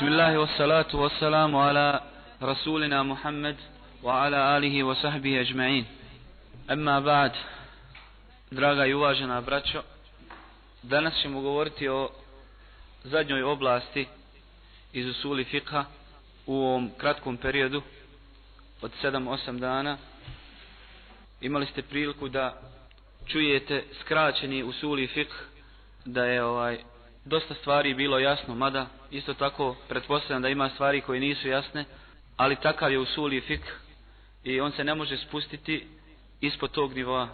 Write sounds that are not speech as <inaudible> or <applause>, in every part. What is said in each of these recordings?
بسم الله والصلاة والسلام على رسولنا محمد وعلى آله وصحبه أجمعين أما بعد draga i uvažena braćo danas ćemo govoriti o zadnjoj oblasti iz usuli fikha u ovom kratkom periodu od 7-8 dana imali ste priliku da čujete skraćeni usuli fikh da je ovaj dosta stvari bilo jasno, mada isto tako pretpostavljam da ima stvari koje nisu jasne, ali takav je usuli fik i on se ne može spustiti ispod tog nivoa.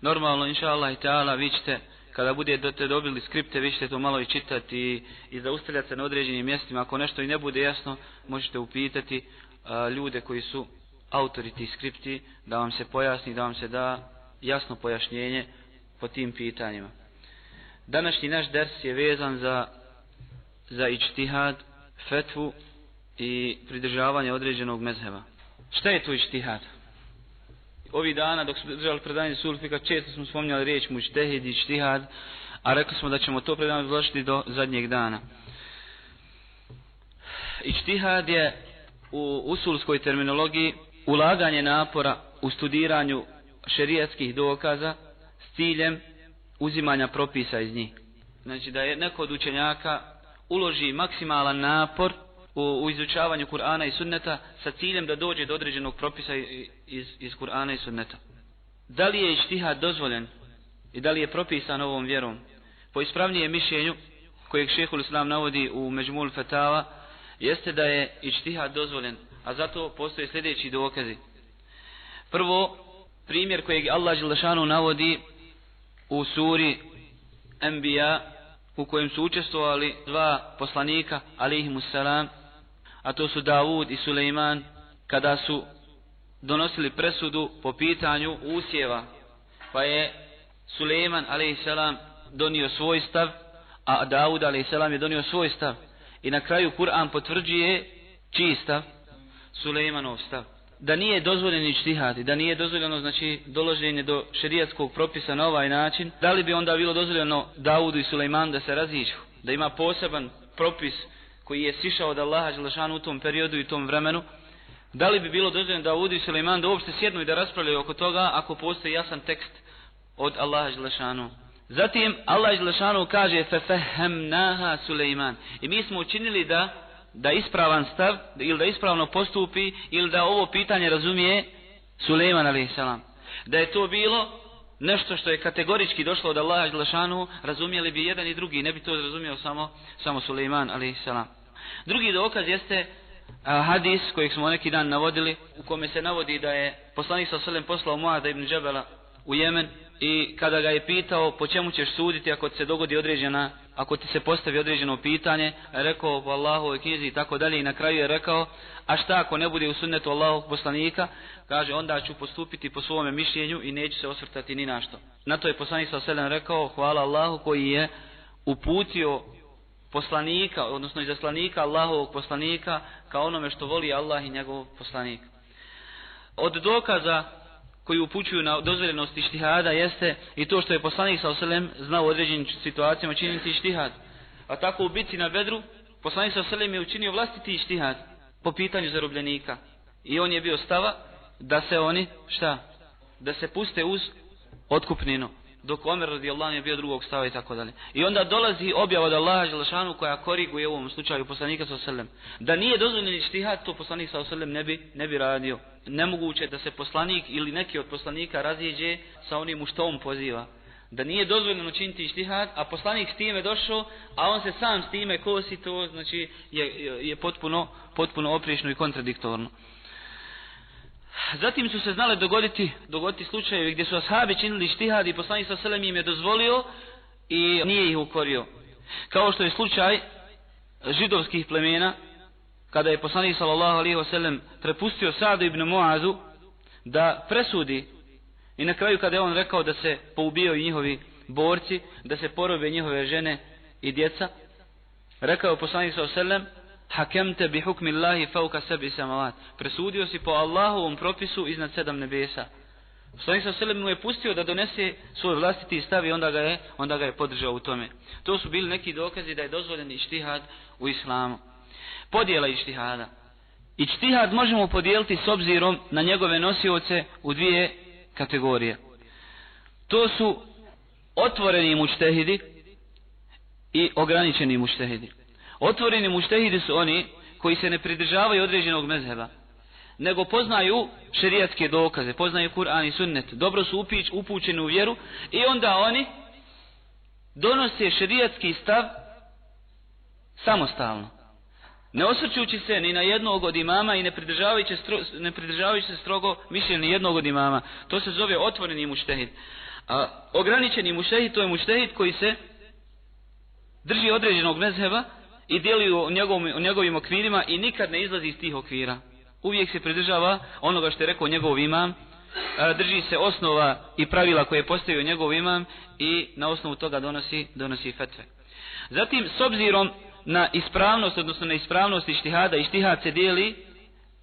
Normalno, inša Allah i ta'ala, vi ćete, kada budete dobili skripte, vi ćete to malo i čitati i, i zaustavljati se na određenim mjestima. Ako nešto i ne bude jasno, možete upitati a, ljude koji su autori tih skripti, da vam se pojasni, da vam se da jasno pojašnjenje po tim pitanjima. Današnji naš ders je vezan za za ičtihad, fetvu i pridržavanje određenog mezheba. Šta je to ičtihad? Ovi dana dok smo držali predanje sulfika često smo spominjali riječ mučtehid i ičtihad, a rekli smo da ćemo to predanje izložiti do zadnjeg dana. Ičtihad je u usulskoj terminologiji ulaganje napora u studiranju šerijatskih dokaza s ciljem uzimanja propisa iz njih. Znači da je neko od učenjaka uloži maksimalan napor u, u izučavanju Kur'ana i Sunneta sa ciljem da dođe do određenog propisa iz, iz Kur'ana i Sunneta. Da li je ištihad dozvoljen i da li je propisan ovom vjerom? Po ispravnijem mišljenju kojeg šehhul Islam navodi u Međmul Fetava jeste da je ištihad dozvoljen, a zato postoje sljedeći dokazi. Prvo, primjer kojeg Allah Želešanu navodi u suri Enbiya u kojem su učestvovali dva poslanika alihimu salam a to su Davud i Suleiman kada su donosili presudu po pitanju usjeva pa je Suleiman alaihissalam donio svoj stav a Davud alaihissalam je donio svoj stav. I na kraju Kur'an potvrđuje čiji stav? Suleimanov stav da nije dozvoljen ištihad da nije dozvoljeno znači doloženje do šerijatskog propisa na ovaj način, da li bi onda bilo dozvoljeno Daudu i Sulejman da se raziđu, da ima poseban propis koji je sišao od Allaha Đelešanu u tom periodu i tom vremenu, da li bi bilo dozvoljeno Daudu i Sulejman da uopšte sjednu i da raspravljaju oko toga ako postoji jasan tekst od Allaha Đelešanu. Zatim Allah Đelešanu kaže fefehemnaha Sulejman i mi smo učinili da da ispravan stav ili da ispravno postupi ili da ovo pitanje razumije Suleiman a.s. Da je to bilo nešto što je kategorički došlo od Allaha Đelešanu, razumijeli bi jedan i drugi, ne bi to razumio samo, samo Suleiman a.s. Drugi dokaz jeste a, hadis kojeg smo neki dan navodili, u kome se navodi da je poslanik sa Selem poslao Muada ibn Džebela u Jemen i kada ga je pitao po čemu ćeš suditi ako ti se dogodi određena ako ti se postavi određeno pitanje rekao po Allahove knjizi i tako dalje i na kraju je rekao a šta ako ne bude u sunnetu Allahovog poslanika? Kaže onda ću postupiti po svome mišljenju i neću se osvrtati ni na što. Na to je poslanik sa selem rekao hvala Allahu koji je uputio poslanika odnosno izaslanika Allahovog poslanika kao onome što voli Allah i njegov poslanik. Od dokaza koji upućuju na dozvoljenost ištihada jeste i to što je poslanik sa oselem znao u određenim situacijama činiti ištihad. A tako u bitci na bedru, poslanik sa oselem je učinio vlastiti ištihad po pitanju zarobljenika. I on je bio stava da se oni, šta? Da se puste uz otkupninu dok Omer radijallahu je bio drugog stava i tako dalje. I onda dolazi objava od Allaha dželešanu koja koriguje u ovom slučaju poslanika sa selam. Da nije dozvoljen štihad, to poslanik sa selam ne bi ne bi radio. Nemoguće da se poslanik ili neki od poslanika raziđe sa onim u što on poziva. Da nije dozvoljeno učiniti štihad, a poslanik s time došao, a on se sam s time kosi, to znači je, je potpuno, potpuno oprišno i kontradiktorno. Zatim su se znale dogoditi, dogoditi slučajevi gdje su ashabi činili štihad i poslanik sa selem im je dozvolio i nije ih ukorio. Kao što je slučaj židovskih plemena, kada je poslanik sallallahu alaihi wasallam prepustio Sadu ibn Muazu da presudi i na kraju kada je on rekao da se poubio i njihovi borci, da se porobe njihove žene i djeca, rekao je poslanik sallallahu alaihi wasallam hakemte bi hukmi Allahi fauka sebi samavat. Presudio si po Allahovom propisu iznad sedam nebesa. Poslanik sa selem mu je pustio da donese svoj vlastiti stav i onda ga je, onda ga je podržao u tome. To su bili neki dokazi da je dozvoljen ištihad u islamu. Podjela ištihada. Ištihad možemo podijeliti s obzirom na njegove nosioce u dvije kategorije. To su otvoreni muštehidi i ograničeni muštehidi. Otvoreni muštehidi su oni koji se ne pridržavaju određenog mezheba, nego poznaju šerijatske dokaze, poznaju Kur'an i sunnet, dobro su upić, upućeni u vjeru i onda oni donose šerijatski stav samostalno. Ne osvrćući se ni na jednog od imama i ne pridržavajući, stro, ne pridržavajući se strogo mišljenje ni jednog od imama. To se zove otvoreni muštehid. A ograničeni muštehid to je muštehid koji se drži određenog mezheba i djeluju u njegovim, u njegovim okvirima i nikad ne izlazi iz tih okvira. Uvijek se pridržava onoga što je rekao njegov imam, drži se osnova i pravila koje je postavio njegov imam i na osnovu toga donosi, donosi fetve. Zatim, s obzirom na ispravnost, odnosno na ispravnost ištihada, ištihad se dijeli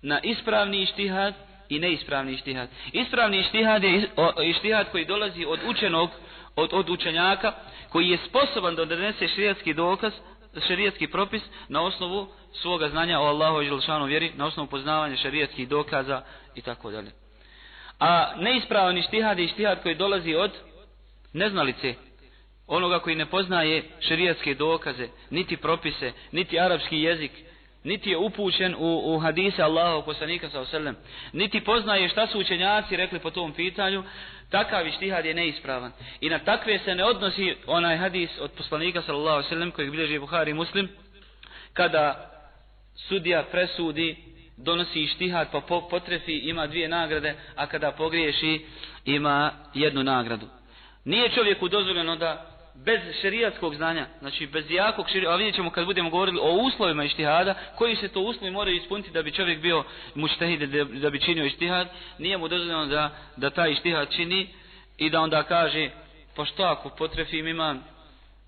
na ispravni ištihad i neispravni ištihad. Ispravni ištihad je ištihad koji dolazi od učenog, od, od učenjaka, koji je sposoban da donese šrijatski dokaz, šerijatski propis na osnovu svoga znanja o Allahu i Želšanu vjeri, na osnovu poznavanja šerijatskih dokaza i tako dalje. A neispravan ištihad je ištihad koji dolazi od neznalice, onoga koji ne poznaje šerijatske dokaze, niti propise, niti arapski jezik, niti je upućen u, u hadise Allahu poslanika sa oselem, niti poznaje šta su učenjaci rekli po tom pitanju, takav ištihad je neispravan. I na takve se ne odnosi onaj hadis od poslanika sallallahu alejhi ve sellem kojeg bilježi Buhari Muslim kada sudija presudi donosi ištihad pa potrefi ima dvije nagrade a kada pogriješi ima jednu nagradu. Nije čovjeku dozvoljeno da bez šerijatskog znanja, znači bez jakog šerijatskog, a vidjet ćemo kad budemo govorili o uslovima ištihada, koji se to uslovi moraju ispuniti da bi čovjek bio muštehid, da, da bi činio ištihad, nije mu dozvoljeno da, da taj ištihad čini i da onda kaže, pa što ako potrefim imam,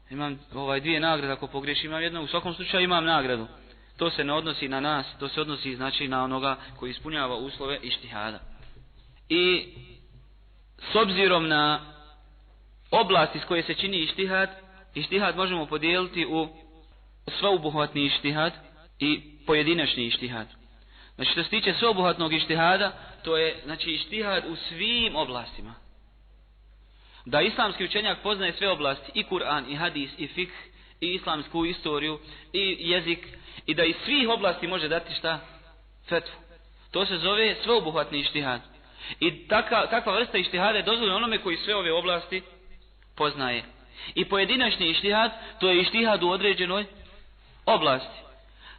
imam ovaj dvije nagrade, ako pogriješim imam jednu, u svakom slučaju imam nagradu. To se ne odnosi na nas, to se odnosi znači na onoga koji ispunjava uslove ištihada. I s obzirom na oblasti s koje se čini ištihad, ištihad možemo podijeliti u sveobuhvatni ištihad i pojedinačni ištihad. Znači što se tiče sveobuhvatnog ištihada, to je znači ištihad u svim oblastima. Da islamski učenjak poznaje sve oblasti, i Kur'an, i hadis, i fik, i islamsku istoriju, i jezik, i da iz svih oblasti može dati šta? Fetvu. To se zove sveobuhvatni ištihad. I taka, takva vrsta ištihada je dozvoljena onome koji sve ove oblasti poznaje. I pojedinačni ištihad, to je ištihad u određenoj oblasti.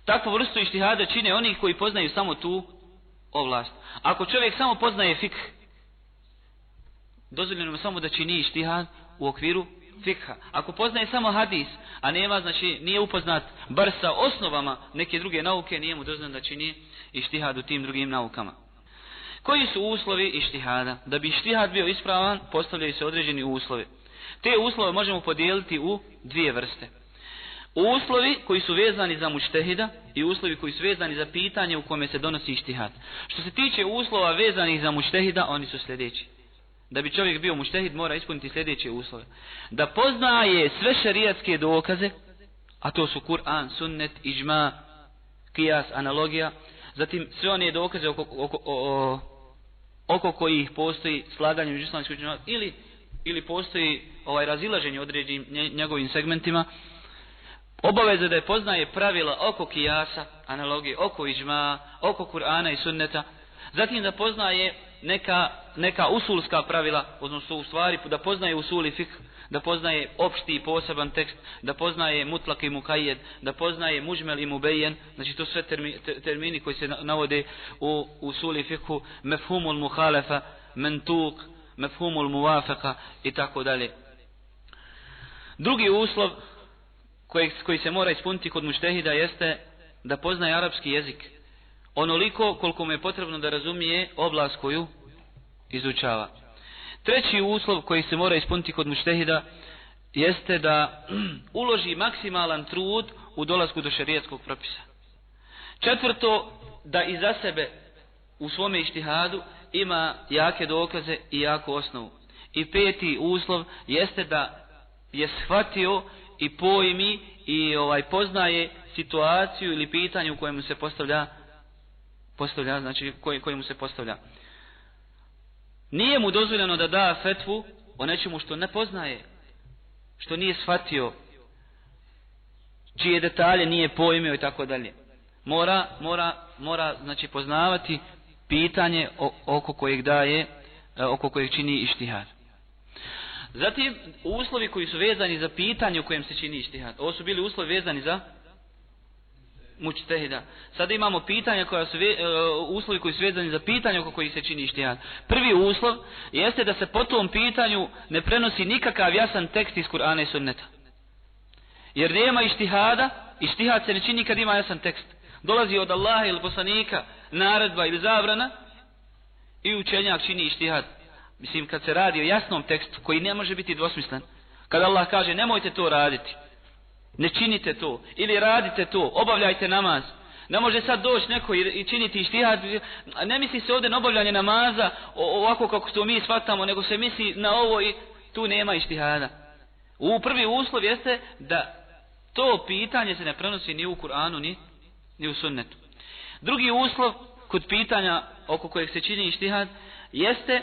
Takvu vrstu ištihada čine oni koji poznaju samo tu oblast. Ako čovjek samo poznaje fikh, dozvoljeno mu samo da čini ištihad u okviru fikha. Ako poznaje samo hadis, a nema, znači nije upoznat bar sa osnovama neke druge nauke, nije mu dozvoljeno da čini ištihad u tim drugim naukama. Koji su uslovi ištihada? Da bi ištihad bio ispravan, postavljaju se određeni uslovi. Te uslove možemo podijeliti u dvije vrste. Uslovi koji su vezani za muštehida i uslovi koji su vezani za pitanje u kome se donosi ištihad. Što se tiče uslova vezanih za muštehida, oni su sljedeći. Da bi čovjek bio muštehid, mora ispuniti sljedeće uslove. Da poznaje sve šarijatske dokaze, a to su Kur'an, sunnet, iđma, kijas, analogija, zatim sve one dokaze oko, oko, oko, oko kojih postoji slaganje među islamskih ili ili postoji ovaj razilaženje određenim njegovim segmentima, obaveza da je poznaje pravila oko kijasa, analogije, oko iđma, oko Kur'ana i sunneta, zatim da poznaje neka, neka usulska pravila, odnosno u stvari da poznaje usuli fik, da poznaje opšti i poseban tekst, da poznaje mutlak i mukajed, da poznaje mužmel i mubejen, znači to sve termi, termini koji se navode u usuli fikhu, mefhumul muhalefa, mentuk, mefhumul muvafaka i tako dalje. Drugi uslov koji, koji se mora ispuniti kod muštehida jeste da poznaje arapski jezik. Onoliko koliko mu je potrebno da razumije oblast koju izučava. Treći uslov koji se mora ispuniti kod muštehida jeste da <clears throat> uloži maksimalan trud u dolasku do šarijetskog propisa. Četvrto, da iza sebe u svome ištihadu ima jake dokaze i jaku osnovu. I peti uslov jeste da je shvatio i pojmi i ovaj poznaje situaciju ili pitanje u kojemu se postavlja postavlja, znači koji kojemu se postavlja. Nije mu dozvoljeno da da fetvu o nečemu što ne poznaje, što nije shvatio, čije detalje nije pojmio i tako dalje. Mora, mora, mora, znači, poznavati pitanje oko kojeg daje, e, oko kojeg čini ištihad. Zatim, uslovi koji su vezani za pitanje u kojem se čini ištihad. Ovo su bili uslovi vezani za mučtehida. Sada imamo pitanja koja su, ve, uh, uslovi koji su vezani za pitanje oko kojih se čini ištihad. Prvi uslov jeste da se po tom pitanju ne prenosi nikakav jasan tekst iz Kur'ana i Sunneta. Jer nema ištihada, ištihad se ne čini kad ima jasan tekst. Dolazi od Allaha ili poslanika, naredba ili zabrana i učenjak čini ištihad. Mislim, kad se radi o jasnom tekstu koji ne može biti dvosmislen, kad Allah kaže nemojte to raditi, ne činite to, ili radite to, obavljajte namaz, ne može sad doći neko i činiti ištihad, ne misli se ovdje na obavljanje namaza ovako kako to mi shvatamo, nego se misli na ovo i tu nema ištihada. U prvi uslov jeste da to pitanje se ne prenosi ni u Kur'anu, ni, ni u sunnetu. Drugi uslov kod pitanja oko kojeg se čini ištihad jeste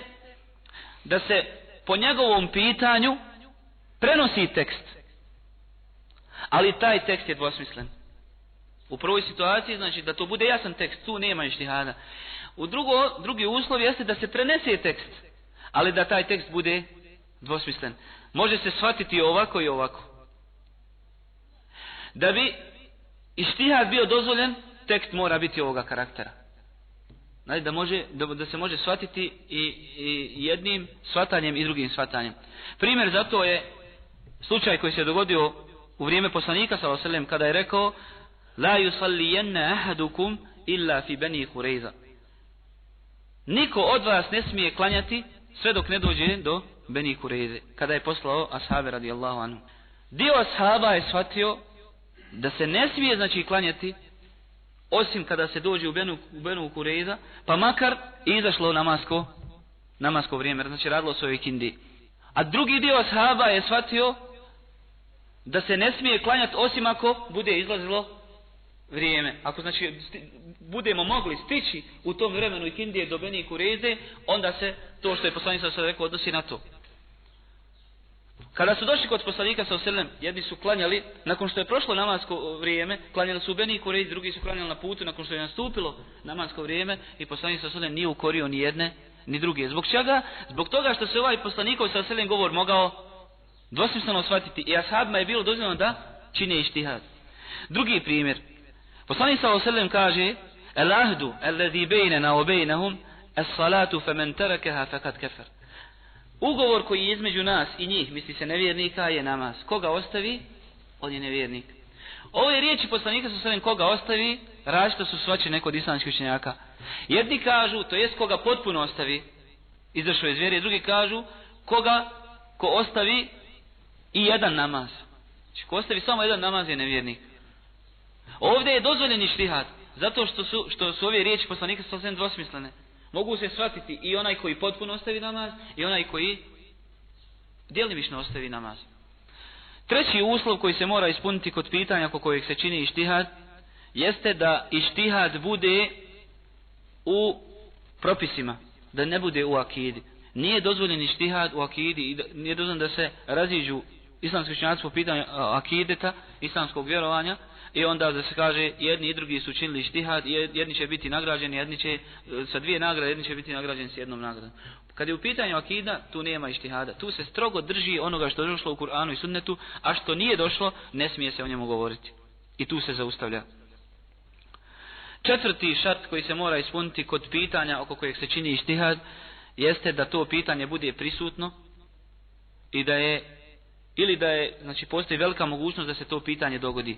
da se po njegovom pitanju prenosi tekst. Ali taj tekst je dvosmislen. U prvoj situaciji znači da to bude jasan tekst, tu nema ištihada. U drugo, drugi uslov jeste da se prenese tekst, ali da taj tekst bude dvosmislen. Može se shvatiti ovako i ovako. Da bi ištihad bio dozvoljen, tekst mora biti ovoga karaktera. Znači da, može, da, da se može shvatiti i, i jednim shvatanjem i drugim shvatanjem. Primjer za to je slučaj koji se dogodio u vrijeme poslanika s.a.v. kada je rekao La yusallijenna ahadukum illa fi bani Hureyza. Niko od vas ne smije klanjati sve dok ne dođe do Beni Kureyze. Kada je poslao ashabe radijallahu anhu. Dio ashaba je shvatio da se ne smije znači klanjati osim kada se dođe u Benu, u Benu Kureza, pa makar izašlo namasko, namasko vrijeme, znači radilo se o ikindi. A drugi dio ashaba je shvatio da se ne smije klanjati osim ako bude izlazilo vrijeme. Ako znači budemo mogli stići u tom vremenu ikindije do Beni Kureze, onda se to što je poslanica sada rekao odnosi na to. Kada su došli kod poslanika sa oselem, jedni su klanjali, nakon što je prošlo namasko vrijeme, klanjali su u Beni Kurej, drugi su klanjali na putu, nakon što je nastupilo namasko vrijeme, i poslanik sa oselem nije ukorio ni jedne, ni druge. Zbog čega? Zbog toga što se ovaj poslanikov sa oselem govor mogao dvosmisleno shvatiti i ashabima je bilo dozvoljeno da čine ištihad. Drugi primjer. Poslanik sa oselem kaže, El ahdu, el ladhi bejnena o bejnahum, es salatu femen terakaha fakat kefer. Ugovor koji je između nas i njih, misli se nevjernika, je namaz. Koga ostavi, on je nevjernik. Ove riječi poslanika su sve koga ostavi, različito su svačene kod islamskih učenjaka. Jedni kažu, to jest koga potpuno ostavi, izašao je vjere, drugi kažu, koga ko ostavi i jedan namaz. Znači, ko ostavi samo jedan namaz je nevjernik. Ovdje je dozvoljeni štihad, zato što su, što su ove riječi poslanika sasvim dvosmislene mogu se shvatiti i onaj koji potpuno ostavi namaz i onaj koji djelimično ostavi namaz. Treći uslov koji se mora ispuniti kod pitanja oko kojeg se čini ištihad jeste da ištihad bude u propisima, da ne bude u akidi. Nije dozvoljen ištihad u akidi i nije dozvoljeno da se raziđu islamski učenjaci po pitanju akideta, islamskog vjerovanja, i onda da se kaže jedni i drugi su učinili štihad, jedni će biti nagrađeni, jedni će e, sa dvije nagrade, jedni će biti nagrađeni s jednom nagradom. Kad je u pitanju akida, tu nema ištihada. Tu se strogo drži onoga što je došlo u Kur'anu i sunnetu, a što nije došlo, ne smije se o njemu govoriti. I tu se zaustavlja. Četvrti šart koji se mora ispuniti kod pitanja oko kojeg se čini ištihad, jeste da to pitanje bude prisutno i da je ili da je, znači postoji velika mogućnost da se to pitanje dogodi.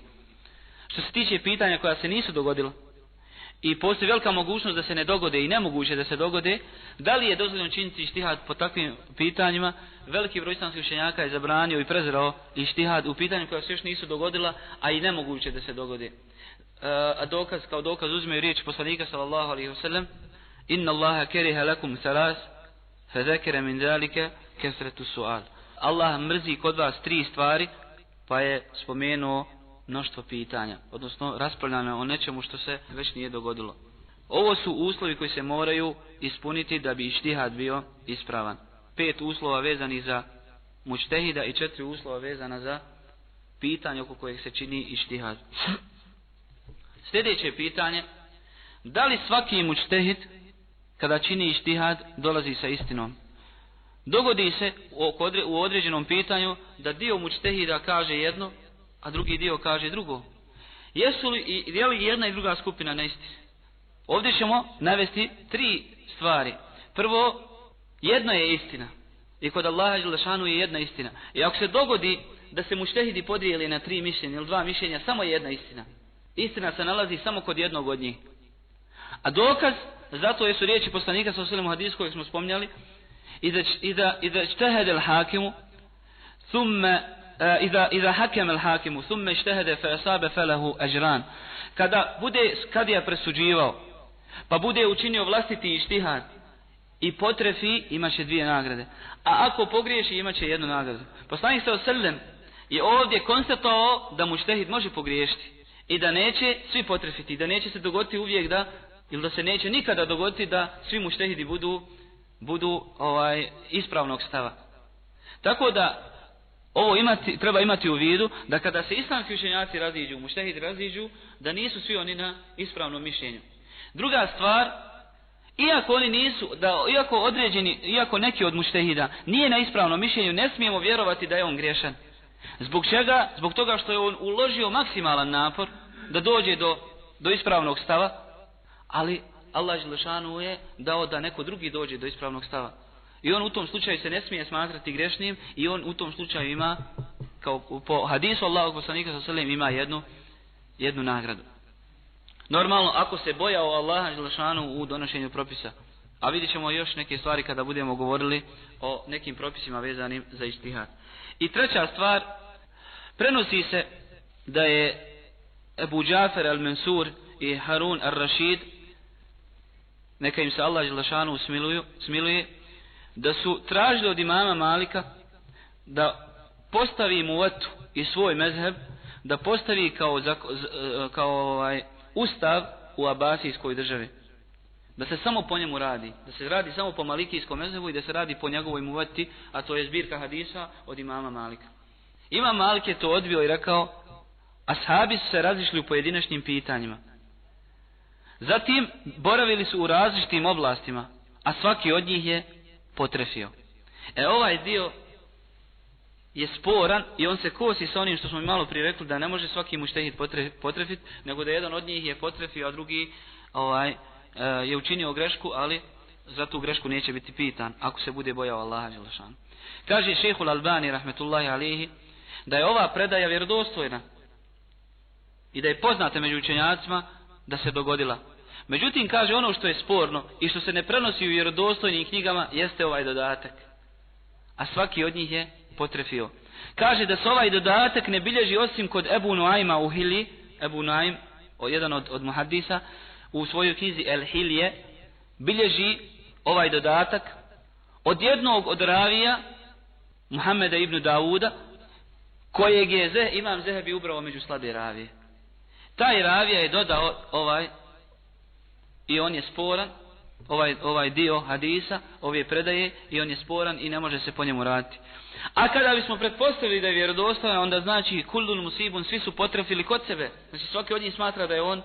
Što se tiče pitanja koja se nisu dogodila i postoji velika mogućnost da se ne dogode i nemoguće da se dogode, da li je dozvoljeno činiti ištihad po takvim pitanjima, veliki broj islamskih učenjaka je zabranio i prezirao i u pitanju koja se još nisu dogodila, a i nemoguće da se dogode. E, a dokaz, kao dokaz uzmeju riječ poslanika sallallahu alaihi wasallam, inna Allaha keriha lakum saras, fezekere min zalika kesretu sual. Allah mrzi kod vas tri stvari, pa je spomenuo mnoštvo pitanja, odnosno raspravljano o nečemu što se već nije dogodilo. Ovo su uslovi koji se moraju ispuniti da bi ištihad bio ispravan. Pet uslova vezani za mučtehida i četiri uslova vezana za pitanje oko kojeg se čini ištihad. Sljedeće pitanje, da li svaki mučtehid kada čini ištihad dolazi sa istinom? Dogodi se u određenom pitanju da dio mučtehida kaže jedno, a drugi dio kaže drugo. Jesu li je li jedna i druga skupina na isti? Ovdje ćemo navesti tri stvari. Prvo, jedno je istina. I kod Allaha Đelešanu je jedna istina. I ako se dogodi da se muštehidi podijeli na tri mišljenja ili dva mišljenja, samo je jedna istina. Istina se nalazi samo kod jednog od njih. A dokaz, zato je su riječi poslanika sa osvijelom hadisu koju smo spomnjali, i da, i da, i hakimu, thumme إذا إذا حكم الحاكم ثم اجتهد فأصاب فله أجران kada bude kadija presuđivao pa bude učinio vlastiti ištihad i potrefi imaće dvije nagrade a ako pogriješi imaće jednu nagradu poslanik sa osallam je ovdje konstatovao da mu štehid može pogriješiti i da neće svi potrefiti da neće se dogoditi uvijek da ili da se neće nikada dogoditi da svi mu štehidi budu budu ovaj ispravnog stava. Tako da ovo imati, treba imati u vidu da kada se islamski učenjaci raziđu, muštehidi raziđu, da nisu svi oni na ispravnom mišljenju. Druga stvar, iako oni nisu, da iako određeni, iako neki od muštehida nije na ispravnom mišljenju, ne smijemo vjerovati da je on griješan. Zbog čega? Zbog toga što je on uložio maksimalan napor da dođe do, do ispravnog stava, ali Allah Želešanu je dao da neko drugi dođe do ispravnog stava. I on u tom slučaju se ne smije smatrati grešnim i on u tom slučaju ima, kao po hadisu Allahog poslanika sa selem, ima jednu, jednu nagradu. Normalno, ako se bojao Allaha Želešanu u donošenju propisa, a vidjet ćemo još neke stvari kada budemo govorili o nekim propisima vezanim za ištihad. I treća stvar, prenosi se da je Ebu Džafer al-Mansur i Harun al-Rashid neka im se Allah Želešanu smiluju, smiluje, da su tražili od imama Malika da postavi mu etu i svoj mezheb, da postavi kao, e, kao ovaj, ustav u Abasijskoj državi. Da se samo po njemu radi. Da se radi samo po Malikijskom mezhebu i da se radi po njegovoj muveti, a to je zbirka hadisa od imama Malika. Imam Malik je to odbio i rekao, ashabi su se razišli u pojedinačnim pitanjima. Zatim boravili su u različitim oblastima, a svaki od njih je potrefio. E ovaj dio je sporan i on se kosi sa onim što smo malo prije rekli da ne može svaki muštehid potrefiti, nego da jedan od njih je potrefio, a drugi ovaj, e, je učinio grešku, ali za tu grešku neće biti pitan ako se bude bojao Allaha Đelešan. Kaže šehul Albani, rahmetullahi alihi, da je ova predaja vjerodostojna i da je poznata među učenjacima da se dogodila. Međutim, kaže ono što je sporno i što se ne prenosi u vjerodostojnim knjigama jeste ovaj dodatak. A svaki od njih je potrefio. Kaže da se ovaj dodatak ne bilježi osim kod Ebu Nuajma u Hili, Ebu Nuajm, jedan od, od muhadisa, u svojoj knjizi El Hilije, bilježi ovaj dodatak od jednog od ravija, Muhammeda ibn Dauda, kojeg je Zeh, imam Zehebi ubrao među slabe ravije. Taj ravija je dodao ovaj i on je sporan ovaj, ovaj dio hadisa ove predaje i on je sporan i ne može se po njemu raditi. A kada bismo pretpostavili da je vjerodostojan onda znači kuldun musibun svi su potrefili kod sebe. Znači svaki od njih smatra da je on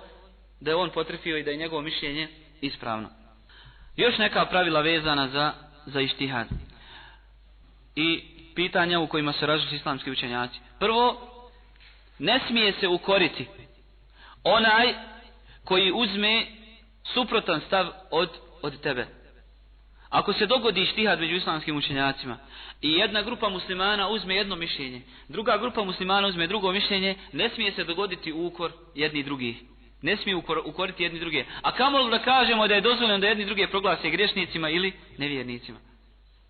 da je on potrefio i da je njegovo mišljenje ispravno. Još neka pravila vezana za, za ištihad. I pitanja u kojima se različili islamski učenjaci. Prvo ne smije se ukoriti onaj koji uzme suprotan stav od, od tebe. Ako se dogodi štihad među islamskim učenjacima i jedna grupa muslimana uzme jedno mišljenje, druga grupa muslimana uzme drugo mišljenje, ne smije se dogoditi ukor jedni drugih. Ne smije ukor, ukoriti jedni druge. A kamo da kažemo da je dozvoljeno da jedni druge proglase grešnicima ili nevjernicima?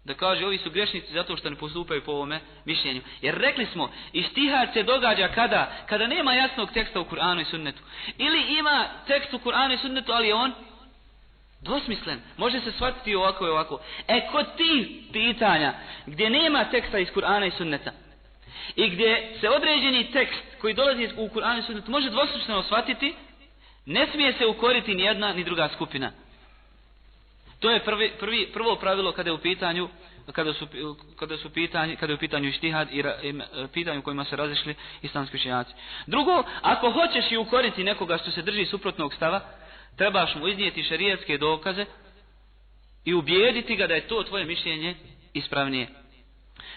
Da kaže ovi su grešnici zato što ne postupaju po ovome mišljenju. Jer rekli smo, istihad se događa kada? Kada nema jasnog teksta u Kur'anu i sunnetu. Ili ima tekst u Kur'anu i sunnetu, ali on dvosmislen. Može se shvatiti ovako i ovako. E, kod tih pitanja gdje nema teksta iz Kur'ana i sunneta, i gdje se određeni tekst koji dolazi u Kur'anu i Sunnetu može dvosmisleno shvatiti, ne smije se ukoriti ni jedna ni druga skupina. To je prvi, prvi, prvo pravilo kada je u pitanju kada su, kada su pitanje, kada je u pitanju ištihad i, ra, i pitanju kojima se razišli islamski učenjaci. Drugo, ako hoćeš i ukoriti nekoga što se drži suprotnog stava, trebaš mu iznijeti šerijatske dokaze i ubijediti ga da je to tvoje mišljenje ispravnije.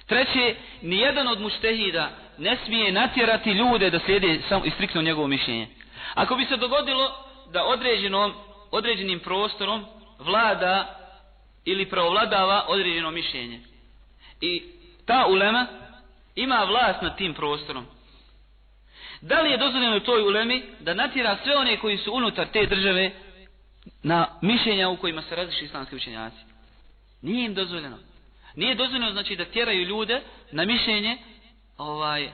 Treće, nijedan od muštehida ne smije natjerati ljude da slijede samo i striktno njegovo mišljenje. Ako bi se dogodilo da određenom, određenim prostorom vlada ili preovladava određeno mišljenje. I ta ulema ima vlast nad tim prostorom. Da li je dozvoljeno toj ulemi da natjera sve one koji su unutar te države na mišljenja u kojima se različi islamski učenjaci? Nije im dozvoljeno. Nije dozvoljeno znači da tjeraju ljude na mišljenje ovaj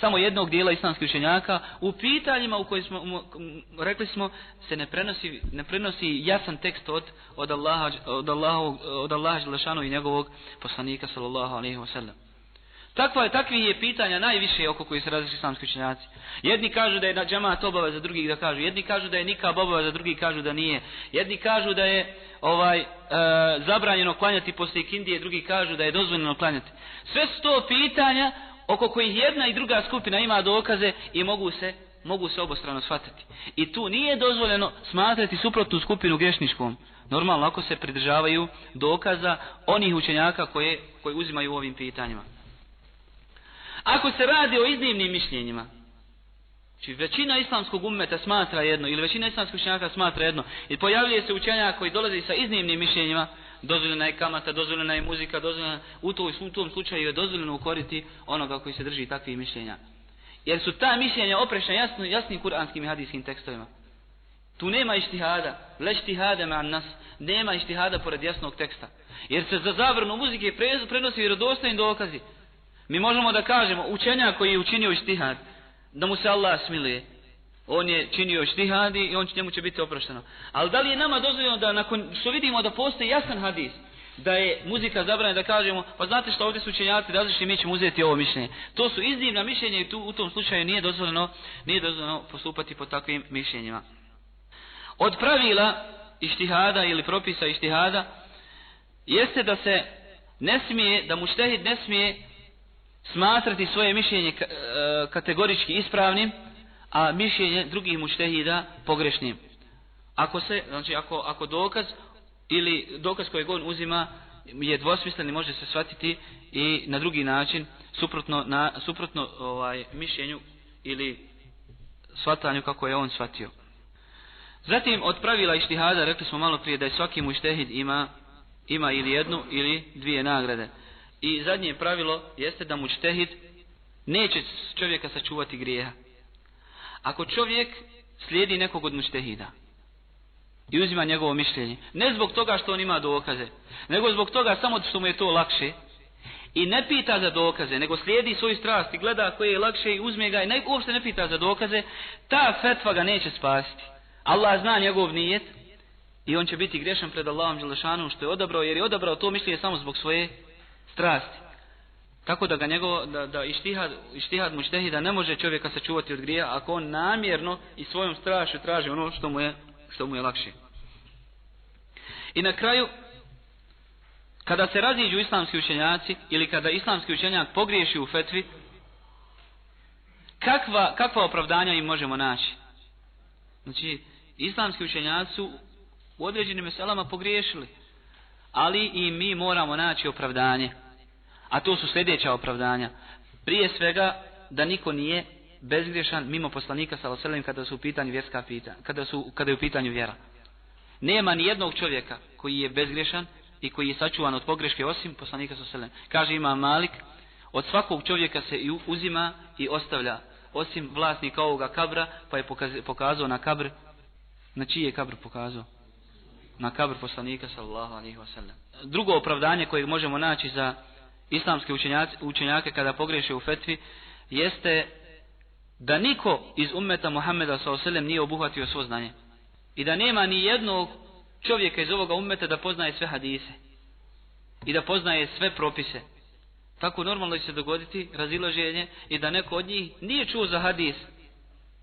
samo jednog dijela islamskih učenjaka u pitanjima u kojima smo um, rekli smo se ne prenosi ne prenosi jasan tekst od od Allaha od Allaha od Allaha dželešanu i njegovog poslanika sallallahu alejhi ve sellem. Takva je takvi je pitanja najviše oko koji se različiti islamski učenjaci. Jedni kažu da je na džemat obaveza za drugih da kažu, jedni kažu da je nikab obaveza za drugih kažu da nije. Jedni kažu da je ovaj e, zabranjeno klanjati posle kindije, drugi kažu da je dozvoljeno klanjati. Sve su to pitanja oko kojih jedna i druga skupina ima dokaze i mogu se mogu se obostrano shvatiti. I tu nije dozvoljeno smatrati suprotnu skupinu grešničkom. Normalno ako se pridržavaju dokaza onih učenjaka koje, koje uzimaju u ovim pitanjima. Ako se radi o iznimnim mišljenjima, Či većina islamskog ummeta smatra jedno ili većina islamskog učenjaka smatra jedno i pojavljuje se učenjak koji dolazi sa iznimnim mišljenjima dozvoljena je kamata, dozvoljena je muzika, dozvoljena u, to, u tom slučaju je dozvoljeno ukoriti onoga koji se drži takvih mišljenja. Jer su ta mišljenja oprešna jasno, jasnim kuranskim i hadijskim tekstovima. Tu nema ištihada, le ištihada ma nas, nema ištihada pored jasnog teksta. Jer se za zavrnu muzike prenosi vjerodostojni dokazi. Mi možemo da kažemo učenja koji je učinio ištihad, da mu se Allah smiluje. On je činio štihadi i on će, njemu će biti oprošteno. Ali da li je nama dozvoljeno da nakon što vidimo da postoji jasan hadis, da je muzika zabranjena da kažemo, pa znate što ovdje su učenjaci različiti, mi ćemo uzeti ovo mišljenje. To su iznimna mišljenja i tu u tom slučaju nije dozvoljeno, nije dozvoljeno postupati po takvim mišljenjima. Od pravila ištihada ili propisa ištihada jeste da se ne smije, da muštehid ne smije smatrati svoje mišljenje e, kategorički ispravnim, a mišljenje drugih muštehida pogrešnim. Ako se, znači ako, ako dokaz ili dokaz kojeg on uzima je dvosmislen i može se shvatiti i na drugi način suprotno, na, suprotno ovaj, mišljenju ili shvatanju kako je on shvatio. Zatim od pravila ištihada rekli smo malo prije da je svaki muštehid ima, ima ili jednu ili dvije nagrade. I zadnje pravilo jeste da muštehid neće čovjeka sačuvati grijeha. Ako čovjek slijedi nekog od muštehida i uzima njegovo mišljenje, ne zbog toga što on ima dokaze, nego zbog toga samo što mu je to lakše, i ne pita za dokaze, nego slijedi svoju strast i gleda koje je lakše i uzme ga i ne, uopšte ne pita za dokaze, ta fetva ga neće spasiti. Allah zna njegov nijet i on će biti grešan pred Allahom Želešanu što je odabrao, jer je odabrao to mišljenje samo zbog svoje strasti. Tako da ga njegovo, da, da ištihad, ištihad mu da ne može čovjeka sačuvati od grija ako on namjerno i svojom strašu traži ono što mu je, što mu je lakše. I na kraju, kada se raziđu islamski učenjaci ili kada islamski učenjak pogriješi u fetvi, kakva, kakva opravdanja im možemo naći? Znači, islamski učenjaci su u određenim meselama pogriješili, ali i mi moramo naći opravdanje. A to su sljedeća opravdanja. Prije svega da niko nije bezgriješan mimo poslanika sa oselem kada su u pitanju vjerska pitanja, kada, su, kada je u pitanju vjera. Nema ni jednog čovjeka koji je bezgriješan i koji je sačuvan od pogreške osim poslanika sa oselem. Kaže ima Malik, od svakog čovjeka se uzima i ostavlja osim vlasnika ovoga kabra pa je pokazao na kabr na čiji je kabr pokazao na kabr poslanika sallallahu alejhi ve sellem. drugo opravdanje koje možemo naći za islamske učenjake kada pogreše u fetvi jeste da niko iz ummeta Muhammeda s.a.v. nije obuhvatio svo znanje. I da nema ni jednog čovjeka iz ovoga ummeta da poznaje sve hadise. I da poznaje sve propise. Tako normalno će se dogoditi razilaženje i da neko od njih nije čuo za hadis.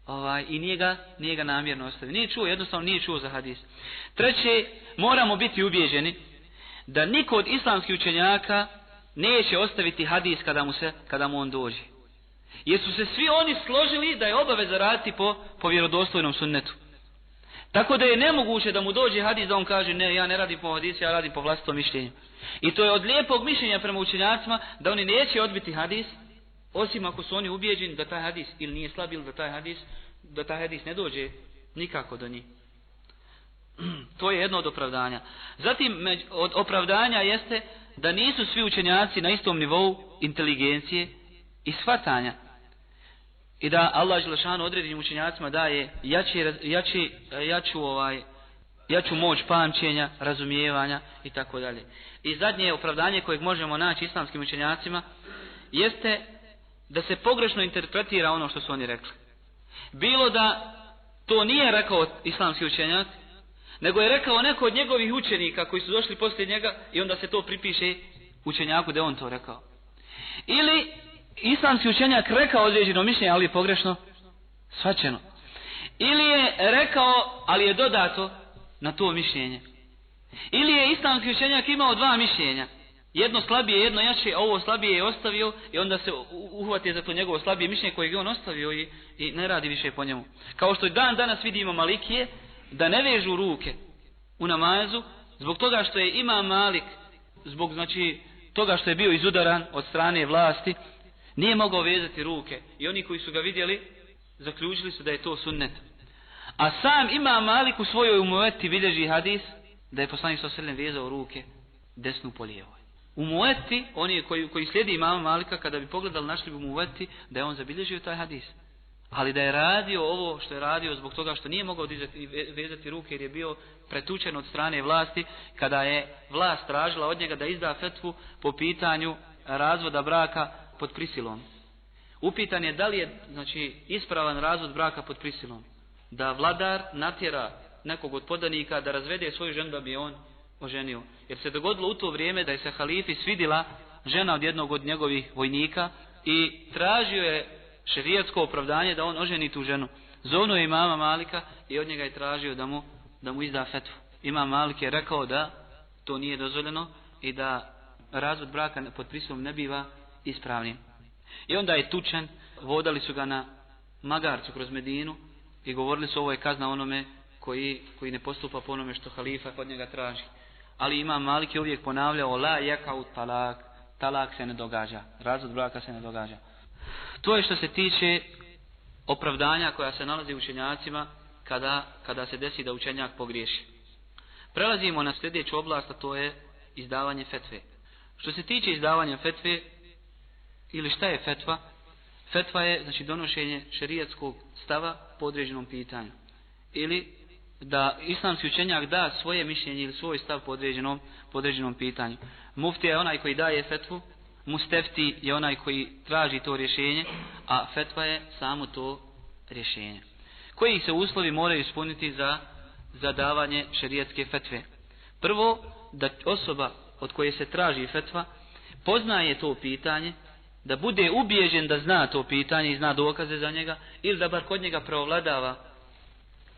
Ovaj, I nije ga, nije ga namjerno ostavio. Nije čuo, jednostavno nije čuo za hadis. Treće, moramo biti ubjeđeni da niko od islamskih učenjaka neće ostaviti hadis kada mu, se, kada mu on dođe. Jer su se svi oni složili da je obaveza raditi po, po vjerodostojnom sunnetu. Tako da je nemoguće da mu dođe hadis da on kaže ne, ja ne radim po hadisu, ja radim po vlastitom mišljenju. I to je od lijepog mišljenja prema učenjacima da oni neće odbiti hadis, osim ako su oni ubijeđeni da taj hadis ili nije slab ili da taj hadis, da taj hadis ne dođe nikako do njih. <clears throat> to je jedno od opravdanja. Zatim od opravdanja jeste da nisu svi učenjaci na istom nivou inteligencije i shvatanja. I da Allah Želešanu određenim učenjacima daje jači, jači, jaču, ovaj, jaču moć pamćenja, razumijevanja i tako dalje. I zadnje opravdanje kojeg možemo naći islamskim učenjacima jeste da se pogrešno interpretira ono što su oni rekli. Bilo da to nije rekao islamski učenjac, nego je rekao neko od njegovih učenika koji su došli poslije njega i onda se to pripiše učenjaku da on to rekao. Ili islamski učenjak rekao određeno mišljenje, ali je pogrešno svačeno. Ili je rekao, ali je dodato na to mišljenje. Ili je islamski učenjak imao dva mišljenja. Jedno slabije, jedno jače, a ovo slabije je ostavio i onda se uhvati za to njegovo slabije mišljenje koje je on ostavio i, i ne radi više po njemu. Kao što i dan danas vidimo Malikije, da ne vežu ruke u namazu, zbog toga što je ima Malik, zbog znači toga što je bio izudaran od strane vlasti, nije mogao vezati ruke. I oni koji su ga vidjeli, zaključili su da je to sunnet. A sam ima Malik u svojoj umuveti bilježi hadis, da je poslanik sa srednjem vezao ruke desnu po lijevoj. U mueti, oni koji, koji slijedi imama Malika, kada bi pogledali našli bi mueti, da je on zabilježio taj hadis. Ali da je radio ovo što je radio zbog toga što nije mogao dizati, vezati ruke jer je bio pretučen od strane vlasti, kada je vlast tražila od njega da izda fetvu po pitanju razvoda braka pod prisilom. Upitan je da li je znači, ispravan razvod braka pod prisilom. Da vladar natjera nekog od podanika da razvede svoju ženu da bi on oženio. Jer se dogodilo u to vrijeme da je se halifi svidila žena od jednog od njegovih vojnika i tražio je šerijatsko opravdanje da on oženi tu ženu. Zovno je imama Malika i od njega je tražio da mu, da mu izda fetvu. Imam Malik je rekao da to nije dozvoljeno i da razvod braka pod prisilom ne biva ispravnim. I onda je tučen, vodali su ga na magarcu kroz Medinu i govorili su ovo je kazna onome koji, koji ne postupa po onome što halifa od njega traži. Ali imam Malik je uvijek ponavljao la jaka u talak, talak se ne događa, razvod braka se ne događa. To je što se tiče opravdanja koja se nalazi u učenjacima kada, kada se desi da učenjak pogriješi. Prelazimo na sljedeću oblast, a to je izdavanje fetve. Što se tiče izdavanja fetve, ili šta je fetva? Fetva je znači donošenje šerijatskog stava po određenom pitanju. Ili da islamski učenjak da svoje mišljenje ili svoj stav po određenom, po određenom pitanju. Mufti je onaj koji daje fetvu, mustefti je onaj koji traži to rješenje, a fetva je samo to rješenje. Koji se uslovi moraju ispuniti za, za davanje fetve? Prvo, da osoba od koje se traži fetva poznaje to pitanje, da bude ubijeđen da zna to pitanje i zna dokaze za njega, ili da bar kod njega provladava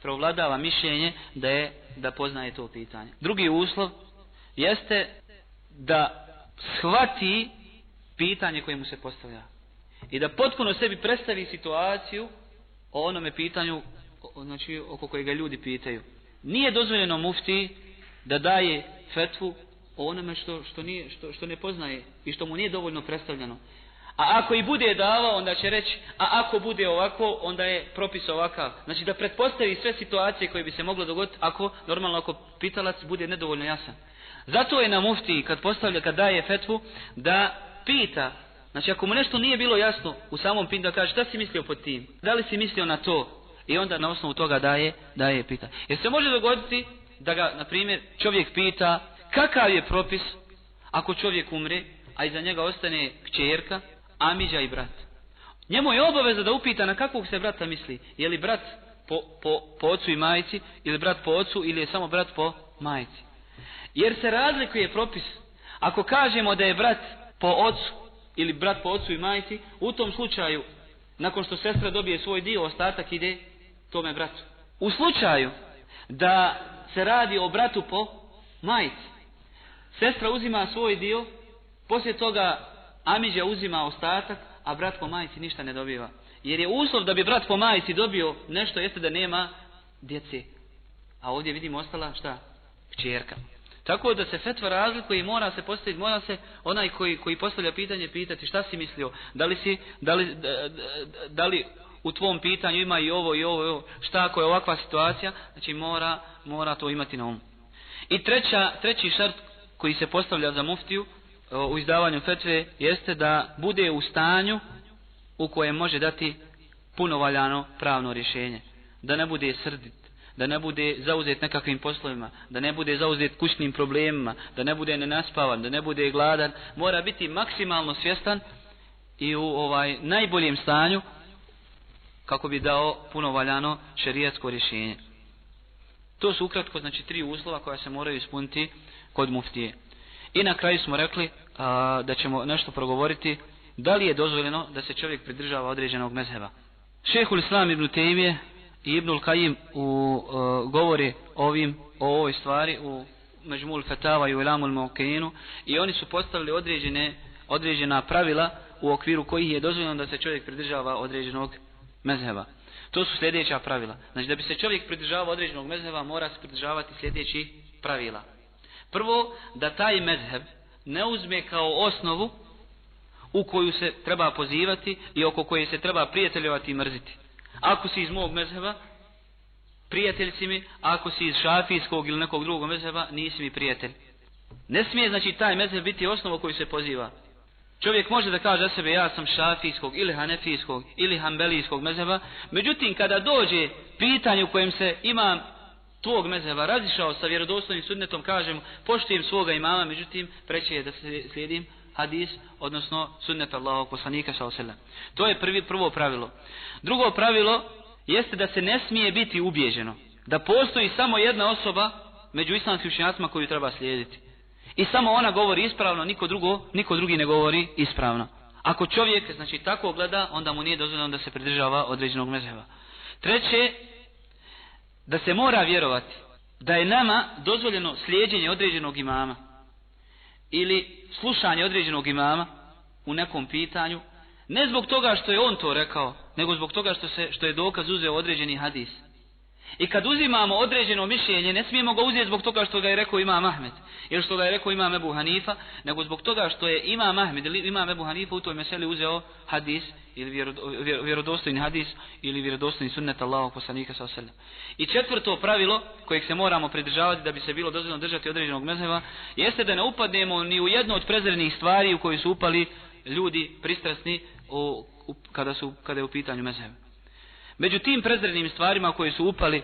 provladava mišljenje da je da poznaje to pitanje. Drugi uslov jeste da shvati pitanje koje mu se postavlja. I da potpuno sebi predstavi situaciju o onome pitanju znači, oko kojega ljudi pitaju. Nije dozvoljeno mufti da daje fetvu o onome što, što, nije, što, što ne poznaje i što mu nije dovoljno predstavljeno. A ako i bude davao, onda će reći, a ako bude ovako, onda je propis ovakav. Znači da pretpostavi sve situacije koje bi se moglo dogoditi, ako, normalno, ako pitalac bude nedovoljno jasan. Zato je na mufti, kad postavlja, kad daje fetvu, da pita, znači ako mu nešto nije bilo jasno u samom pitanju, da kaže, šta si mislio pod tim? Da li si mislio na to? I onda na osnovu toga daje, daje pita. Jer se može dogoditi da ga, na primjer, čovjek pita, kakav je propis ako čovjek umre, a iza njega ostane kćerka, Amiđa i brat. Njemu je obaveza da upita na kakvog se brata misli. Je li brat po, po, po ocu i majici, ili brat po ocu, ili je samo brat po majici. Jer se razlikuje propis. Ako kažemo da je brat po ocu, ili brat po ocu i majci, u tom slučaju, nakon što sestra dobije svoj dio, ostatak ide tome bratu. U slučaju da se radi o bratu po majci, sestra uzima svoj dio, poslije toga Amiđa uzima ostatak, a brat po majci ništa ne dobiva. Jer je uslov da bi brat po majci dobio nešto jeste da nema djece. A ovdje vidimo ostala šta? Čerka. Tako da se fetva razlikuje i mora se postaviti, mora se onaj koji, koji postavlja pitanje pitati šta si mislio, da li, si, da li, da, da, da li u tvom pitanju ima i ovo i ovo, i ovo šta ako je ovakva situacija, znači mora, mora to imati na umu. I treća, treći šart koji se postavlja za muftiju u izdavanju fetve jeste da bude u stanju u kojem može dati punovaljano pravno rješenje. Da ne bude srdit, da ne bude zauzet nekakvim poslovima, da ne bude zauzet kućnim problemima, da ne bude nenaspavan, da ne bude gladan, mora biti maksimalno svjestan i u ovaj najboljem stanju kako bi dao punovaljano šerijatsko rješenje. To su ukratko znači tri uslova koja se moraju ispuniti kod muftije. I na kraju smo rekli a, da ćemo nešto progovoriti da li je dozvoljeno da se čovjek pridržava određenog mezheba. Šehul Islam ibn Tejmije i Ibnul Kajim u uh, govori ovim, o ovoj stvari u Međmul Fetava i u Ilamul Mokenu i oni su postavili određene, određena pravila u okviru kojih je dozvoljeno da se čovjek pridržava određenog mezheba. To su sljedeća pravila. Znači da bi se čovjek pridržavao određenog mezheba mora se pridržavati sljedeći pravila. Prvo, da taj mezheb ne uzme kao osnovu u koju se treba pozivati i oko koje se treba prijateljovati i mrziti. Ako si iz mog mezheba, prijatelj si mi, ako si iz šafijskog ili nekog drugog mezheba, nisi mi prijatelj. Ne smije, znači, taj mezheb biti osnova koju se poziva. Čovjek može da kaže za sebe, ja sam šafijskog ili hanefijskog ili hambelijskog mezheba, međutim, kada dođe pitanje u kojem se imam tvog mezheba razišao sa vjerodostojnim sudnetom, kažem, poštujem svoga imama, međutim, preće je da se slijedim hadis, odnosno sunnet Allahu poslanika s.a.v. To je prvi, prvo pravilo. Drugo pravilo jeste da se ne smije biti ubježeno. Da postoji samo jedna osoba među islamskim učenjacima koju treba slijediti. I samo ona govori ispravno, niko, drugo, niko drugi ne govori ispravno. Ako čovjek znači tako gleda, onda mu nije dozvoljeno da se pridržava određenog mezheba. Treće, da se mora vjerovati da je nama dozvoljeno slijedjenje određenog imama ili slušanje određenog imama u nekom pitanju, ne zbog toga što je on to rekao, nego zbog toga što, se, što je dokaz uzeo određeni hadis. I kad uzimamo određeno mišljenje, ne smijemo ga uzeti zbog toga što ga je rekao Imam Ahmed, ili što ga je rekao Imam Ebu Hanifa, nego zbog toga što je Imam Ahmed ili Imam Ebu Hanifa u toj meseli uzeo hadis, ili vjerodostojni hadis, ili vjerodostojni sunnet Allahog poslanika sa osallam. I četvrto pravilo, kojeg se moramo pridržavati da bi se bilo dozvoljno držati određenog mezheva, jeste da ne upadnemo ni u jednu od prezrenih stvari u kojoj su upali ljudi pristrasni u, u, kada, su, kada je u pitanju mezheva. Među tim prezrednim stvarima koje su upali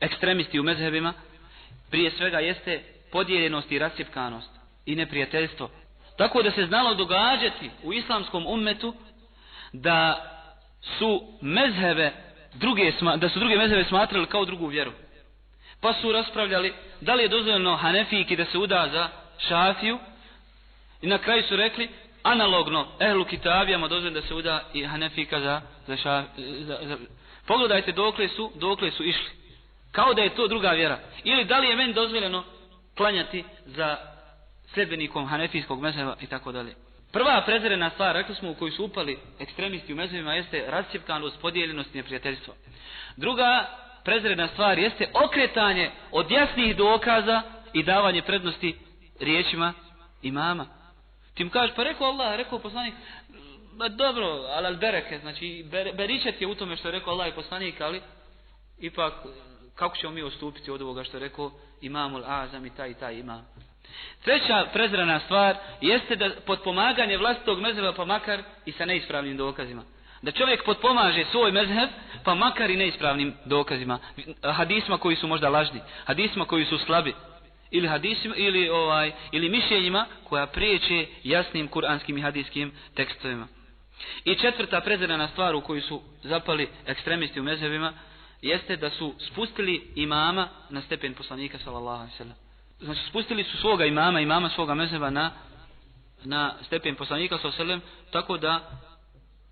ekstremisti u mezhebima, prije svega jeste podijeljenost i rasjepkanost i neprijateljstvo. Tako da se znalo događati u islamskom ummetu da su mezhebe druge, da su druge mezhebe smatrali kao drugu vjeru. Pa su raspravljali da li je dozvoljeno Hanefijki da se uda za Šafiju i na kraju su rekli analogno ehlu kitabijama dozvoljeno da se uda i Hanefika za, za, ša, za, za, Pogledajte dokle su, dokle su išli. Kao da je to druga vjera. Ili da li je meni dozvoljeno klanjati za sljedbenikom hanefijskog mezheba i tako dalje. Prva prezrena stvar, rekli smo u koju su upali ekstremisti u mezhebima, jeste rascijepkanost, podijeljenost i neprijateljstvo. Druga prezrena stvar jeste okretanje od jasnih dokaza i davanje prednosti riječima imama. Ti mu kažeš, pa rekao Allah, rekao poslanik, ba dobro, ali al bereke, znači ber, beričet je u tome što je rekao Allah i poslanik, ali ipak kako ćemo mi ostupiti od ovoga što je rekao imamul azam i taj i taj imam. Treća prezrana stvar jeste da podpomaganje vlastitog mezheba pa makar i sa neispravnim dokazima. Da čovjek podpomaže svoj mezheb pa makar i neispravnim dokazima, hadisma koji su možda lažni, hadisma koji su slabi ili hadisima ili ovaj ili mišljenjima koja priječe jasnim kuranskim i hadiskim tekstovima. I četvrta prezirana stvar u koju su zapali ekstremisti u mezhebima jeste da su spustili imama na stepen poslanika sallallahu alejhi ve sellem. Znači spustili su svoga imama, imama svoga mezheba na na stepen poslanika sallallahu alejhi ve sellem tako da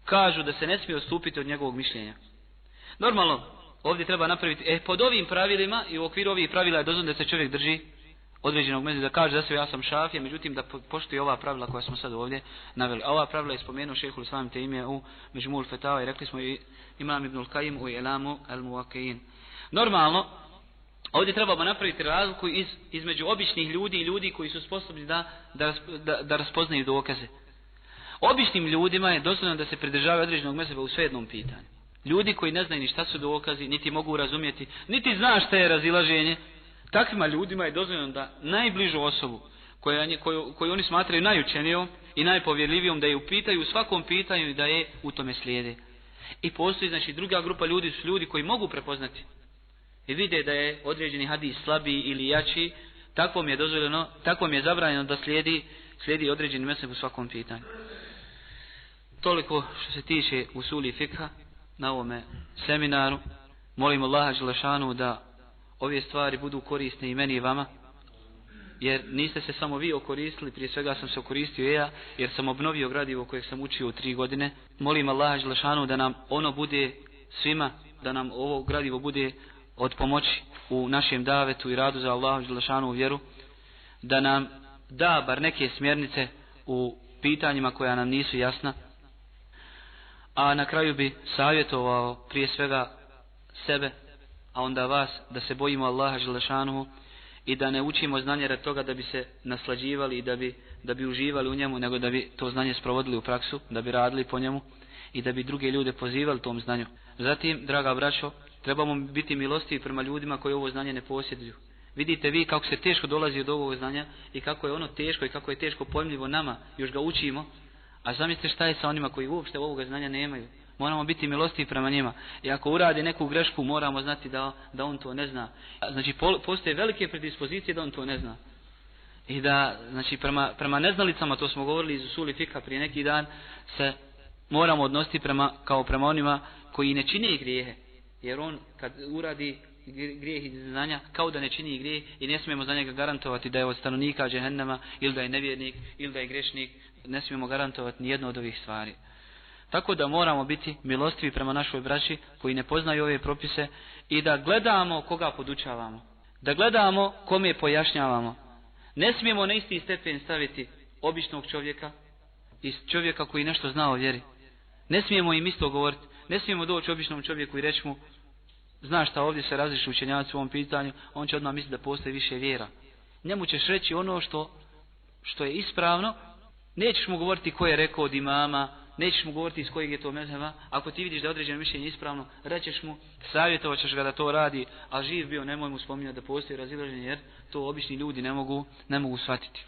kažu da se ne smije odstupiti od njegovog mišljenja. Normalno, ovdje treba napraviti, e, pod ovim pravilima i u okviru ovih pravila je dozvoljeno da se čovjek drži određenog mezi da kaže da se ja sam šafija, međutim da poštuje ova pravila koja smo sad ovdje naveli. A ova pravila je spomenuo šehhul islam te ime u Međumul Fetava i rekli smo i imam Ibnul Kajim u Elamu al Muakein. Normalno, ovdje trebamo napraviti razliku iz, između običnih ljudi i ljudi koji su sposobni da, da, da, da raspoznaju dokaze. Običnim ljudima je dozvoljeno da se pridržavaju određenog mezeba u svejednom pitanju. Ljudi koji ne znaju ni šta su dokazi, niti mogu razumjeti, niti zna šta je razilaženje, takvima ljudima je dozvoljeno da najbližu osobu koja, koju, koju oni smatraju najučenijom i najpovjerljivijom da je upitaju u svakom pitanju i da je u tome slijede. I postoji znači druga grupa ljudi su ljudi koji mogu prepoznati i vide da je određeni hadis slabiji ili jači, takvom je dozvoljeno, takvom je zabranjeno da slijedi, slijedi određeni mesec u svakom pitanju. Toliko što se tiče usuli fikha na ovome seminaru. Molim Allaha Đelešanu da ove stvari budu korisne i meni i vama. Jer niste se samo vi okoristili, prije svega sam se okoristio ja, jer sam obnovio gradivo kojeg sam učio u tri godine. Molim Allaha Želešanu da nam ono bude svima, da nam ovo gradivo bude od pomoći u našem davetu i radu za Allahu Želešanu u vjeru. Da nam da bar neke smjernice u pitanjima koja nam nisu jasna. A na kraju bi savjetovao prije svega sebe, a onda vas, da se bojimo Allaha Želešanuhu i da ne učimo znanje rad toga da bi se naslađivali i da bi, da bi uživali u njemu, nego da bi to znanje sprovodili u praksu, da bi radili po njemu i da bi druge ljude pozivali tom znanju. Zatim, draga braćo, trebamo biti milostivi prema ljudima koji ovo znanje ne posjeduju. Vidite vi kako se teško dolazi od ovog znanja i kako je ono teško i kako je teško pojmljivo nama, još ga učimo, A zamislite šta je sa onima koji uopšte ovoga znanja nemaju. Moramo biti milostivi prema njima. I ako uradi neku grešku, moramo znati da, da on to ne zna. Znači, postoje velike predispozicije da on to ne zna. I da, znači, prema, prema neznalicama, to smo govorili iz Usuli Fika prije neki dan, se moramo odnositi prema, kao prema onima koji ne čine grijehe. Jer on, kad uradi grijeh iz znanja, kao da ne čini grijeh i ne smijemo za njega garantovati da je od stanovnika džehennema, ili da je nevjernik, ili da je grešnik, ne smijemo garantovati ni jedno od ovih stvari. Tako da moramo biti milostivi prema našoj braći koji ne poznaju ove propise i da gledamo koga podučavamo. Da gledamo kome pojašnjavamo. Ne smijemo na isti stepen staviti običnog čovjeka i čovjeka koji nešto zna o vjeri. Ne smijemo im isto govoriti. Ne smijemo doći običnom čovjeku i reći mu znaš šta ovdje se različi učenjaci u ovom pitanju, on će odmah misliti da postoji više vjera. Njemu ćeš reći ono što, što je ispravno, Nećeš mu govoriti ko je rekao od imama, nećeš mu govoriti iz kojeg je to mezheba. Ako ti vidiš da je određeno mišljenje ispravno, rećeš mu, savjetovat ćeš ga da to radi, a živ bio, nemoj mu spominjati da postoji razilaženje, jer to obični ljudi ne mogu, ne mogu shvatiti.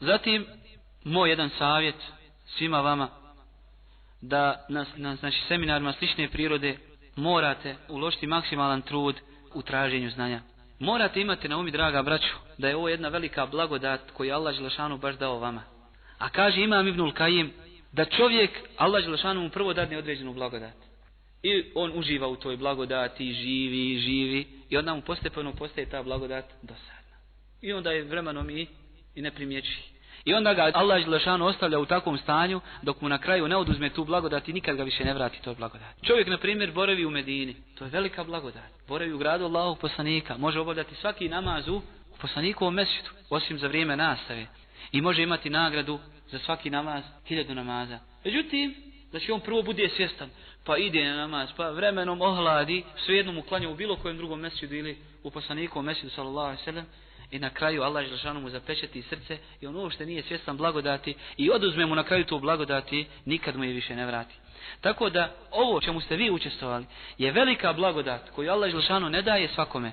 Zatim, moj jedan savjet svima vama, da na, na znači, seminarima slične prirode morate uložiti maksimalan trud u traženju znanja. Morate imati na umi, draga braću, da je ovo jedna velika blagodat koju Allah Želešanu baš dao vama. A kaže imam Ibnul Kajim da čovjek, Allah Želešanu mu prvo dadne određenu blagodat. I on uživa u toj blagodati, živi, živi. I onda mu postepeno postaje ta blagodat dosadna. I onda je vremenom i, i ne primjeći. I onda ga Allah Želešanu ostavlja u takvom stanju dok mu na kraju ne oduzme tu blagodat i nikad ga više ne vrati toj blagodat. Čovjek, na primjer, boravi u Medini. To je velika blagodat. Boravi u gradu Allahog poslanika. Može obavljati svaki namaz u poslanikovom mesitu, osim za vrijeme nastave i može imati nagradu za svaki namaz, hiljadu namaza. Međutim, znači on prvo bude svjestan, pa ide na namaz, pa vremenom ohladi, svejedno uklanja u bilo kojem drugom mesidu ili u poslanikovom mesidu, sallallahu alaihi sallam, i na kraju Allah Želešanu mu zapečeti srce i on uopšte nije svjestan blagodati i oduzme mu na kraju to blagodati, nikad mu je više ne vrati. Tako da ovo čemu ste vi učestvovali je velika blagodat koju Allah Želšanu ne daje svakome.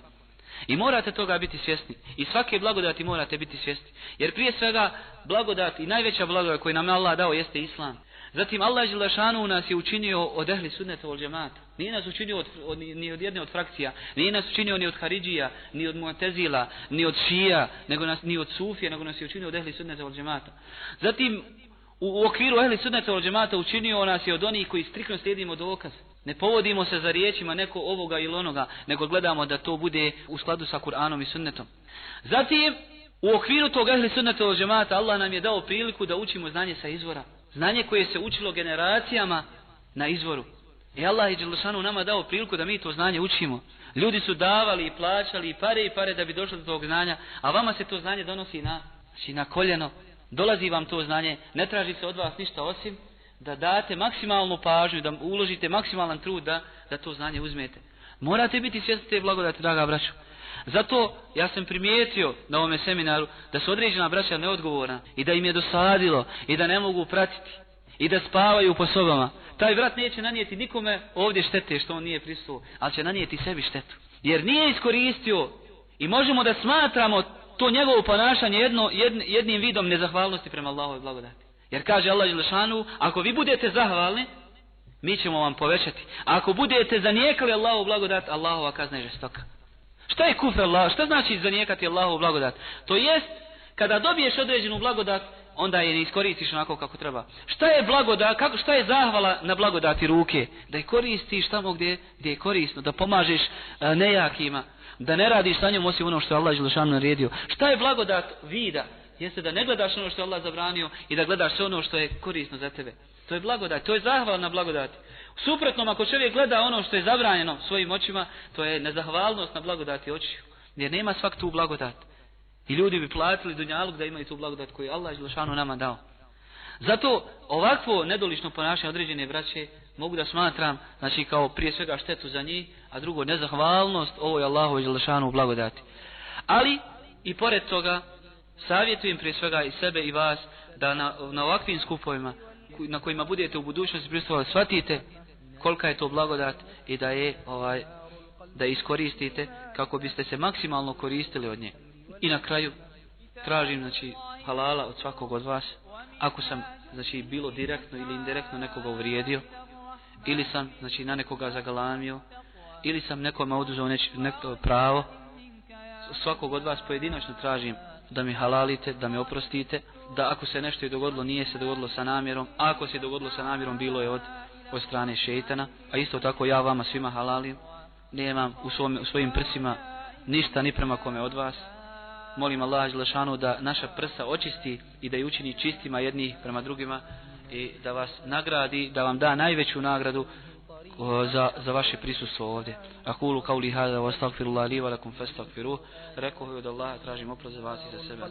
I morate toga biti svjesni. I svake blagodati morate biti svjesni. Jer prije svega blagodat i najveća blagodat koju nam Allah dao jeste Islam. Zatim Allah Đelešanu nas je učinio od ehli sunneta od džemata. Nije nas učinio od, od, ni od jedne od frakcija. Nije nas učinio ni od Haridžija, ni od Muatezila, ni od Šija, nego nas, ni od Sufija, nego nas je učinio od ehli sunneta od džemata. Zatim u, u okviru ehli sunneta od džemata učinio nas je od onih koji striktno slijedimo dokaz. Ne povodimo se za riječima neko ovoga ili onoga, nego gledamo da to bude u skladu sa Kur'anom i sunnetom. Zatim, U okviru tog ehli sunnata od džemata Allah nam je dao priliku da učimo znanje sa izvora. Znanje koje se učilo generacijama na izvoru. I Allah je Đelešanu nama dao priliku da mi to znanje učimo. Ljudi su davali i plaćali i pare i pare da bi došli do tog znanja, a vama se to znanje donosi na, znači na koljeno. Dolazi vam to znanje, ne traži se od vas ništa osim da date maksimalnu pažnju, da uložite maksimalan trud da, da to znanje uzmete. Morate biti svjesni te blagodati, draga braćo. Zato ja sam primijetio na ovome seminaru da su određena braća neodgovorna i da im je dosadilo i da ne mogu pratiti i da spavaju po sobama. Taj brat neće nanijeti nikome ovdje štete što on nije prisuo, ali će nanijeti sebi štetu. Jer nije iskoristio i možemo da smatramo to njegovo ponašanje jedno, jedn, jednim vidom nezahvalnosti prema Allahove blagodati. Jer kaže Allah Đelešanu, ako vi budete zahvalni, mi ćemo vam povećati. A ako budete zanijekali Allahu blagodat, Allahova kazna je žestoka. Šta je kufr Allah? Šta znači zanijekati Allahu blagodat? To jest, kada dobiješ određenu blagodat, onda je ne iskoristiš onako kako treba. Šta je blagodat, kako, šta je zahvala na blagodati ruke? Da je koristiš tamo gdje, gdje je korisno, da pomažeš e, nejakima, da ne radiš sa njom osim ono što je Allah Želešanu naredio. Šta je blagodat vida? Jeste da ne gledaš ono što je Allah zabranio i da gledaš sve ono što je korisno za tebe. To je blagodat, to je zahval na blagodati. Suprotno, ako čovjek gleda ono što je zabranjeno svojim očima, to je nezahvalnost na blagodati očiju. Jer nema svak tu blagodat. I ljudi bi platili dunjalog da imaju tu blagodat koju Allah je Želešanu nama dao. Zato ovakvo nedolično ponašanje određene braće mogu da smatram, znači kao prije svega štetu za njih, a drugo nezahvalnost ovoj Allahu Želešanu blagodati. Ali i pored toga savjetujem prije svega i sebe i vas da na, na ovakvim skupovima na kojima budete u budućnosti pristovali shvatite kolika je to blagodat i da je ovaj da iskoristite kako biste se maksimalno koristili od nje. I na kraju tražim znači halala od svakog od vas. Ako sam znači bilo direktno ili indirektno nekoga uvrijedio ili sam znači na nekoga zagalamio ili sam nekome oduzeo neč, neko pravo svakog od vas pojedinačno tražim da mi halalite, da mi oprostite, da ako se nešto je dogodilo, nije se dogodilo sa namjerom, a ako se dogodilo sa namjerom, bilo je od, od strane šeitana, a isto tako ja vama svima halalim, nemam u, svom, u svojim prsima ništa ni prema kome od vas, molim Allah Želešanu da naša prsa očisti i da ju učini čistima jednih prema drugima i da vas nagradi, da vam da najveću nagradu za, za vaše prisustvo ovdje. Akulu kauli hada wa astagfirullahi li wa lakum fastagfiruh. Rekao je od Allaha tražim oprost za vas i za sebe.